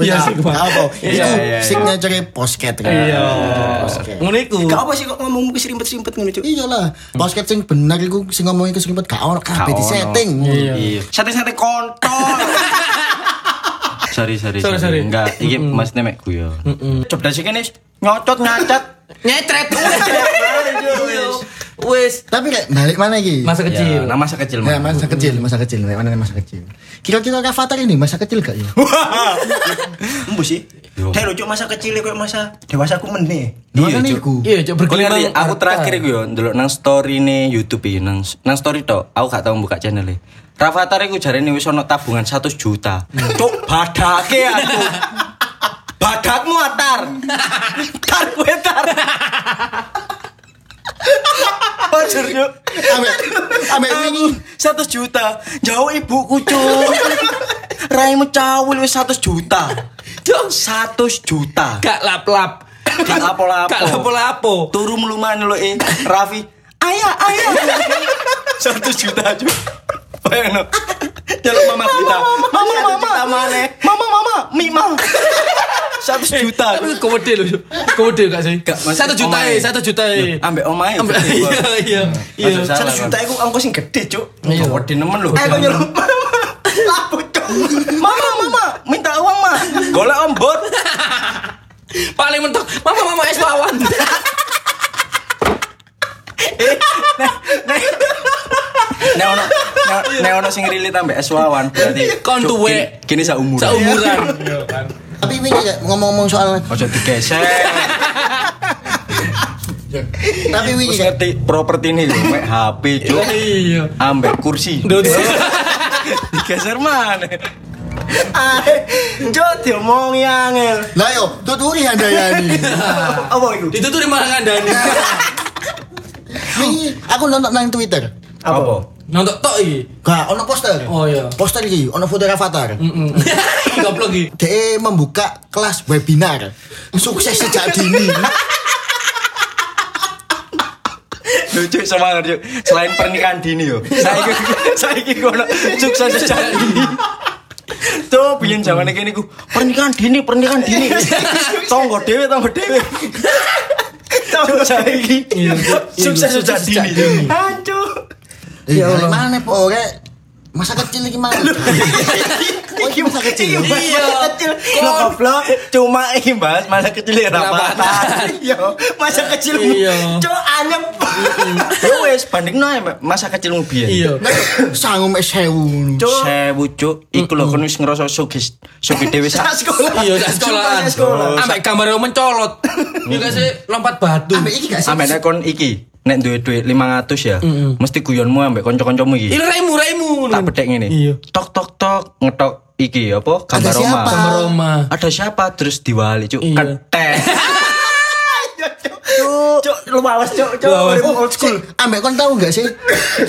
Iya sih. Apa? Iya, Iku iya, iya. signature posket kan. Iya. Posket. Ngono iku. Gak apa sih kok ngomong keserimpet-serimpet ngono, Cuk. Iyalah, posket sing bener iku sing ngomongin keserimpet gak ono kabeh di setting. Iya. Iya. Sate-sate kontol. *laughs* sorry, sorry, Sorry, sorry. Enggak, iki maksudnya mek guyon. Coba sih kene nyocot nyacat. Nyetret. Wes. Tapi kayak balik mana iki? Masa kecil. Ya, nah masa kecil Nah, masa kecil, masa kecil, mana masa kecil. Kira-kira Avatar ini masa kecil gak ya? *laughs* Embu sih. Kayak lucu masa kecil kok masa dewasa aku meneh. Iya, Cuk. Iya, cok Kau bergelimang. ngerti, aku terakhir iku yo ndelok nang story nih YouTube iki nang nang story tok. Aku gak tau buka channel e. Rafathar iku jarene wis ono tabungan 100 juta. Cuk, badake aku. Badakmu atar. *laughs* Tar tar. Wajar yuk. Ambek ambek wingi 100 juta. Jauh ibuku cuk. Raimu cawil wis 100 juta. Cuk, 100 juta. Gak lap-lap. Gak lapo-lapo. Gak lapo-lapo. Turu meluman lo eh Raffi. Ayah, ayah. Satu juta aja. Bayangno. Jaluk mama kita. Mama, mama. Mama, mama, mama. Mima. Satu juta. Tapi kode lho. Kode gak sih? Gak, Satu juta eh, satu juta eh. Ambek omae. Ambek *laughs* iya iya. Iya. Satu juta iku angko sing gede, Cuk. Iya. Gede nemen lho. Eh, kok nyeluk. *laughs* Lapo, Cuk. Mama, mama. Minta uang, Ma. Golek ombot. *laughs* Paling mentok. Mama mama es lawan. Nek ono nek- nek ono sing relate ambek es wawan berarti Kon Cuk, tuwek. kini- Kini saumuran. Tapi wingi kayak ngomong-ngomong soal Ojo digesek. tapi wingi ngerti properti ini lho, mek HP cuk. Iya. Ambek kursi. Digeser mana? Ae, Cuk diomongi angel. Lah yo, tuturi handayani. *laughs* Apa iku? Itu tuh di mana ngandani. Aku nonton nang Twitter. Apa? Nonton tok iki. Gak ono poster. Oh iya. Poster iki ono foto Avatar. Heeh. *laughs* Goblok iki. Dia membuka kelas webinar sukses sejak dini. Lucu semangat yuk. Selain pernikahan dini yo. Saiki saiki kono sukses sejak dini. Tuh, biyen zaman iki niku pernikahan dini, pernikahan dini. Tonggo dhewe, tonggo dhewe. Cuk, saiki. Iya. Sukses dini. dini. Hancur. Ya Allah. Mana po rek? Masa kecil iki mana? *laughs* Oh, iki masa kecil. Iya, Iya. masa kecil. Lo goblok, cuma iki bahas masa kecil ya rapatan. Iya, masa kecil. Iya. Cuk, *laughs* anyep. Ya wes bandingno Mbak, masa kecilmu biyen. Iya. Sangu mek sewu. Cuk. Sewu cuk, iku lho kon wis ngerasa sugis, sugih dhewe Sak sekolah. Iya, sak sekolah. Ambek gambar mencolot. Iya gak sih lompat batu. Ambek iki gak sih? Ambek nek kon iki, nek duwe duit 500 ya, mesti guyonmu ambek kanca-kancamu iki. Ini raimu raimu. Tak bedek ngene. Iya. Tok tok tok ngetok iki apa? Gambar Ada siapa? Roma. Gambar Roma. Ada siapa terus diwali cuk. Iya. Ketek. Cuk, lu awas cuk, cuk. Old school. Ambek kon tahu gak sih?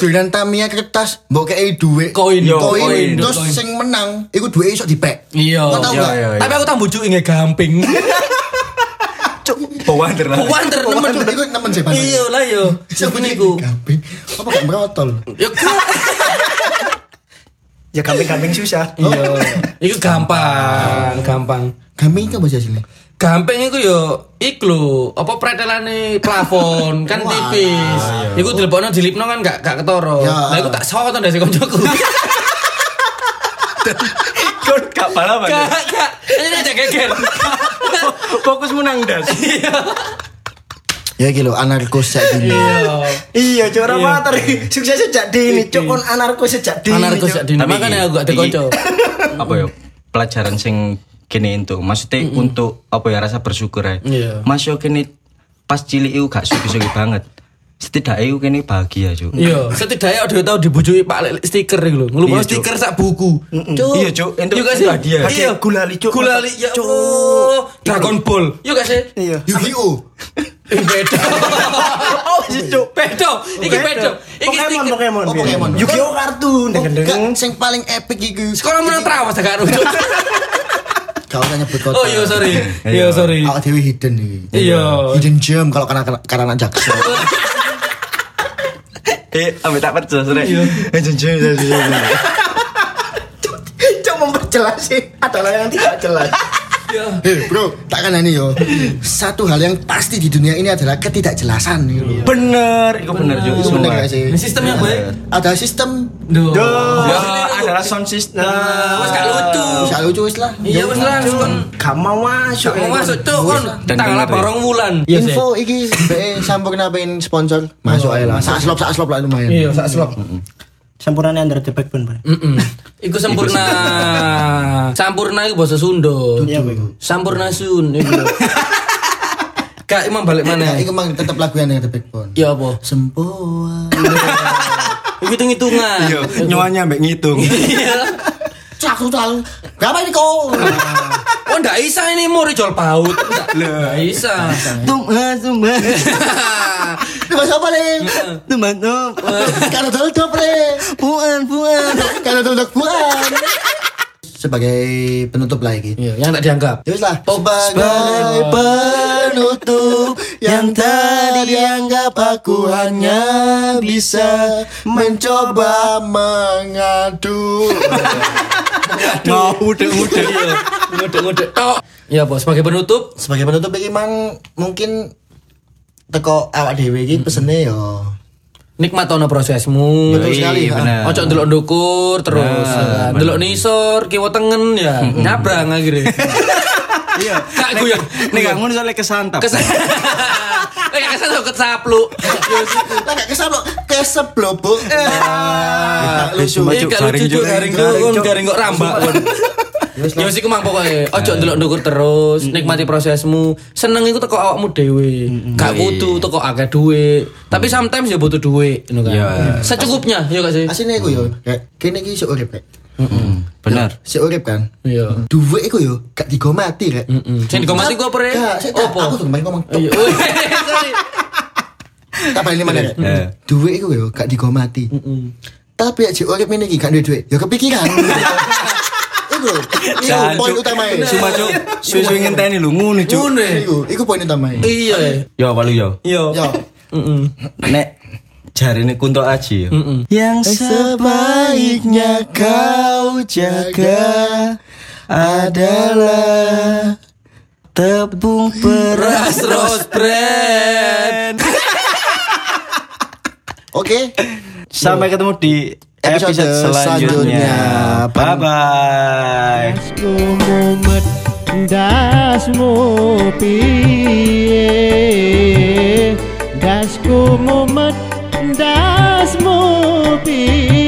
Dolanan Tamiya kertas, mbok kei dhuwit. Koin. Koin. koin. Terus sing menang iku dhuwit iso dipek. Iya. Iya, gak? iya, iya. Tapi aku tak bujuk nge gamping. *laughs* Cuk, bawander lah. Wanter Temen temen. iku temen sih. Iya lah yo. Siapa niku? Gamping. Apa gak merotol? Ya Ya kambing-kambing susah. Iya. Iku gampang, gampang. Gamping itu bahasa sini. Gampang iku yo iku lho, apa pretelane plafon kan tipis. Iku dilebokno dilipno kan gak gak ketara. Ya. Lah iku tak soto ndase koncoku. *laughs* Kon gak paham Gak gak. Ini aja geger. *laughs* Fokusmu nang ndas. Ya iki lho anarkos sak dini. Iya. Iya, cuk ora mater. Sukses sejak dini, cuk kon anarko sejak dini. Anarko Cuk. sak dini. Iki- aku gak dikonco. *laughs* Apa ya? Pelajaran sing kene itu. Maksudnya untuk apa ya rasa bersyukur ya. Iya. Mas yo kene pas cilik iku gak sugi-sugi banget. Setidaknya iku kene bahagia, Cuk. Iya, setidaknya udah tahu dibujuki Pak Lek stiker iku lho. Ngelupno Iya, stiker sak buku. Cuk. Iya, Cuk. Entuk- Iya gak sih? hadiah. Iya. Gulali, Cuk. Gulali ya Cuk. Dragon Ball. Iya gak sih? Iya. Yu-Gi-Oh. Eh, Beda. *laughs* Oh, sih, cuk. Bedo. Iki bedo. Iki Pokemon, stiker. Pokemon. Oh, Pokemon. Yu-Gi-Oh kartun. Gak, sing paling epic iku. Sekolah menang trawas gak karo. *laughs* Gak usah nyebut kota. Oh iya sorry. Iya sorry. Awak dewe hidden iki. Iya. Hidden gem kalau karena karena anak jaksa. *laughs* Eh, ambek tak percaya sore. Iya. Cuk memperjelas sih adalah yang tidak jelas. Iya. Hei bro, tak kan ini yo. Satu hal yang pasti di dunia ini adalah ketidakjelasan. gitu. Bener, itu bener Cuk. Itu bener gak sih? Sistem yang baik. Ada sistem Duh. Ya, adalah sound system. Wes gak lucu. bisa lucu wis lah. Iya wes langsung kon. Gak mau masuk. Gak mau masuk kon. Dan Tanggal denger barong wulan. Iya sih. Info iki BE sampurna pengen sponsor masuk aja lah. Sak slop sak slop lah lumayan. Iya, sak slop. Sampurane under the backbone, Bang. Mm-mm. Iku sempurna. Sampurna iku bahasa Sunda. Iya, Bang. Sampurna sun iku. *laughs* Kak imam balik mana? itu memang tetap lagu yang ada backbone. Ya apa? Sempoa. *laughs* Iku hitung-hitungan. Iya, nyawanya ambek ngitung. *laughs* Cak total. Berapa ini kau? *laughs* Oh ndak bisa ini mau jual paut. Ndak bisa. Tumbas, tumbas. Bahasa apa nih? Tumbas, tumbas. Kalau top le. Puan, puan. Kalau dok bukan. Sebagai penutup lagi. Iya, yang tak dianggap. Ya wis lah. Sebagai penutup *laughs* yang tadi dianggap aku hanya bisa mencoba mengadu. *laughs* Mau udah-udah. Iya. Ngode-ngode tok. Ya, Bos, sebagai penutup Sebagai penutup iki mang mungkin teko awak dhewe iki pesene yo. Nikmat ono prosesmu. Betul sekali, bener. Ojo ndelok ndukur terus. Nah, ya. Ndelok nisor, kiwa tengen ya. *laughs* Nyabrang akhirnya. *laughs* Iya. Kak gue yang Nek ngono soalnya kesantap. Kes *laughs* Eh kesan kok kesaplu. Lah gak kesel kok keseblobo. Ah, lucu. Iya garing, garing Garing, kok Cuk. garing kok rambak. Ya wis iku mang pokoke. Ojo ndelok ndukur terus, nikmati prosesmu. Seneng iku teko awakmu dhewe. Gak kudu teko akeh duit. Tapi sometimes ya butuh duit, ngono kan. Iya. Secukupnya, ya gak sih? Asine iku yo, kene iki sok urip rek. Mm, Bener. Sik urip kan. Iya. Duwe iku yo gak digomati rek. Heeh. Sing digomati ku tak- Opo? aku tuh kemarin ngomong Iya. *laughs* Tak balik mana rek. Eh. Duwe iku yo gak digomati. Tapi ya sik urip iki gak duwe duit, yo kepikiran. *laughs* Iku lho, iku poin Cuk. utama Cuma cuk, susu ngenteni lu ngono cuk. Ngono. Iku, iku poin utama Iya. Yo walu yo. Iya. Yo, Heeh. Nek jari ini kunto aji yo. Yang sebaiknya kau jaga adalah tepung beras *laughs* Rose brand. Oke. Sampai ketemu di Episode episode, selanjutnya. selanjutnya. Bye bye. Dasmu piye Dasku mumet dasmu piye